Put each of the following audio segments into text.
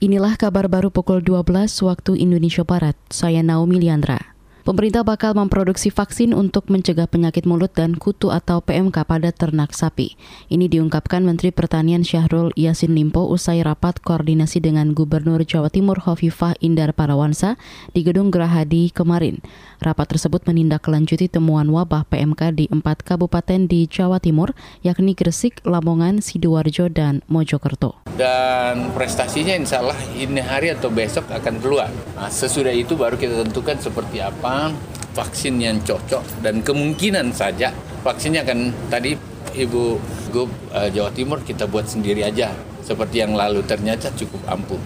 Inilah kabar baru pukul 12 waktu Indonesia Barat. Saya Naomi Liandra. Pemerintah bakal memproduksi vaksin untuk mencegah penyakit mulut dan kutu atau PMK pada ternak sapi. Ini diungkapkan Menteri Pertanian Syahrul Yasin Limpo usai rapat koordinasi dengan Gubernur Jawa Timur Hovifah Indar Parawansa di Gedung Gerahadi kemarin. Rapat tersebut menindaklanjuti temuan wabah PMK di empat kabupaten di Jawa Timur, yakni Gresik, Lamongan, Sidoarjo, dan Mojokerto. Dan prestasinya insya Allah ini hari atau besok akan keluar. Nah, sesudah itu baru kita tentukan seperti apa apa vaksin yang cocok dan kemungkinan saja vaksinnya akan tadi Ibu Gub uh, Jawa Timur kita buat sendiri aja seperti yang lalu ternyata cukup ampuh.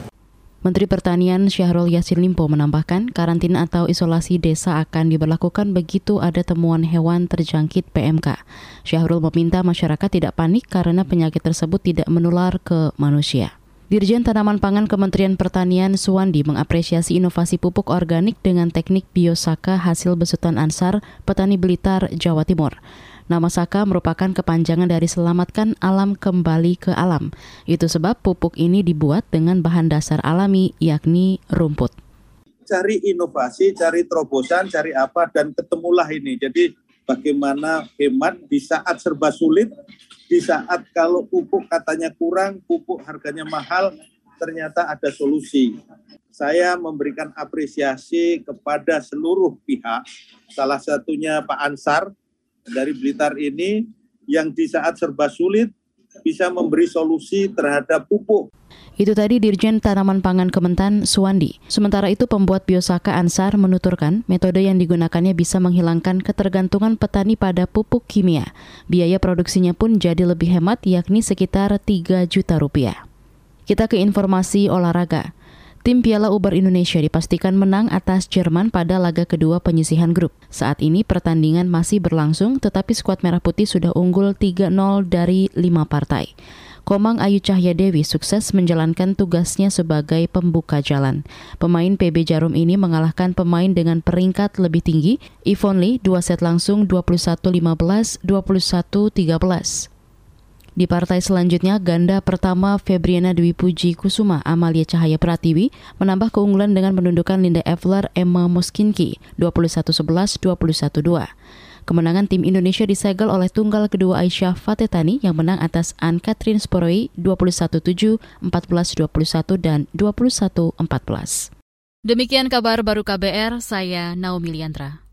Menteri Pertanian Syahrul Yassin Limpo menambahkan karantina atau isolasi desa akan diberlakukan begitu ada temuan hewan terjangkit PMK. Syahrul meminta masyarakat tidak panik karena penyakit tersebut tidak menular ke manusia. Dirjen Tanaman Pangan Kementerian Pertanian Suwandi mengapresiasi inovasi pupuk organik dengan teknik biosaka hasil besutan Ansar, petani Blitar, Jawa Timur. Nama Saka merupakan kepanjangan dari selamatkan alam kembali ke alam. Itu sebab pupuk ini dibuat dengan bahan dasar alami yakni rumput. Cari inovasi, cari terobosan, cari apa dan ketemulah ini. Jadi bagaimana hemat di saat serba sulit, di saat kalau pupuk katanya kurang, pupuk harganya mahal, ternyata ada solusi. Saya memberikan apresiasi kepada seluruh pihak, salah satunya Pak Ansar dari Blitar ini, yang di saat serba sulit bisa memberi solusi terhadap pupuk. Itu tadi Dirjen Tanaman Pangan Kementan Suwandi. Sementara itu pembuat biosaka Ansar menuturkan metode yang digunakannya bisa menghilangkan ketergantungan petani pada pupuk kimia. Biaya produksinya pun jadi lebih hemat yakni sekitar 3 juta rupiah. Kita ke informasi olahraga. Tim Piala Uber Indonesia dipastikan menang atas Jerman pada laga kedua penyisihan grup. Saat ini pertandingan masih berlangsung tetapi skuad Merah Putih sudah unggul 3-0 dari 5 partai. Komang Ayu Cahya Dewi sukses menjalankan tugasnya sebagai pembuka jalan. Pemain PB Jarum ini mengalahkan pemain dengan peringkat lebih tinggi, Ivon Lee, dua set langsung 21-15, 21-13. Di partai selanjutnya, ganda pertama Febriana Dwi Puji Kusuma Amalia Cahaya Pratiwi menambah keunggulan dengan menundukkan Linda Evler Emma Moskinki 21-11, 21-2. Kemenangan tim Indonesia disegel oleh tunggal kedua Aisyah Fatetani yang menang atas Anne Catherine Sporoi 21-7, 14-21, dan 21-14. Demikian kabar baru KBR, saya Naomi Liandra.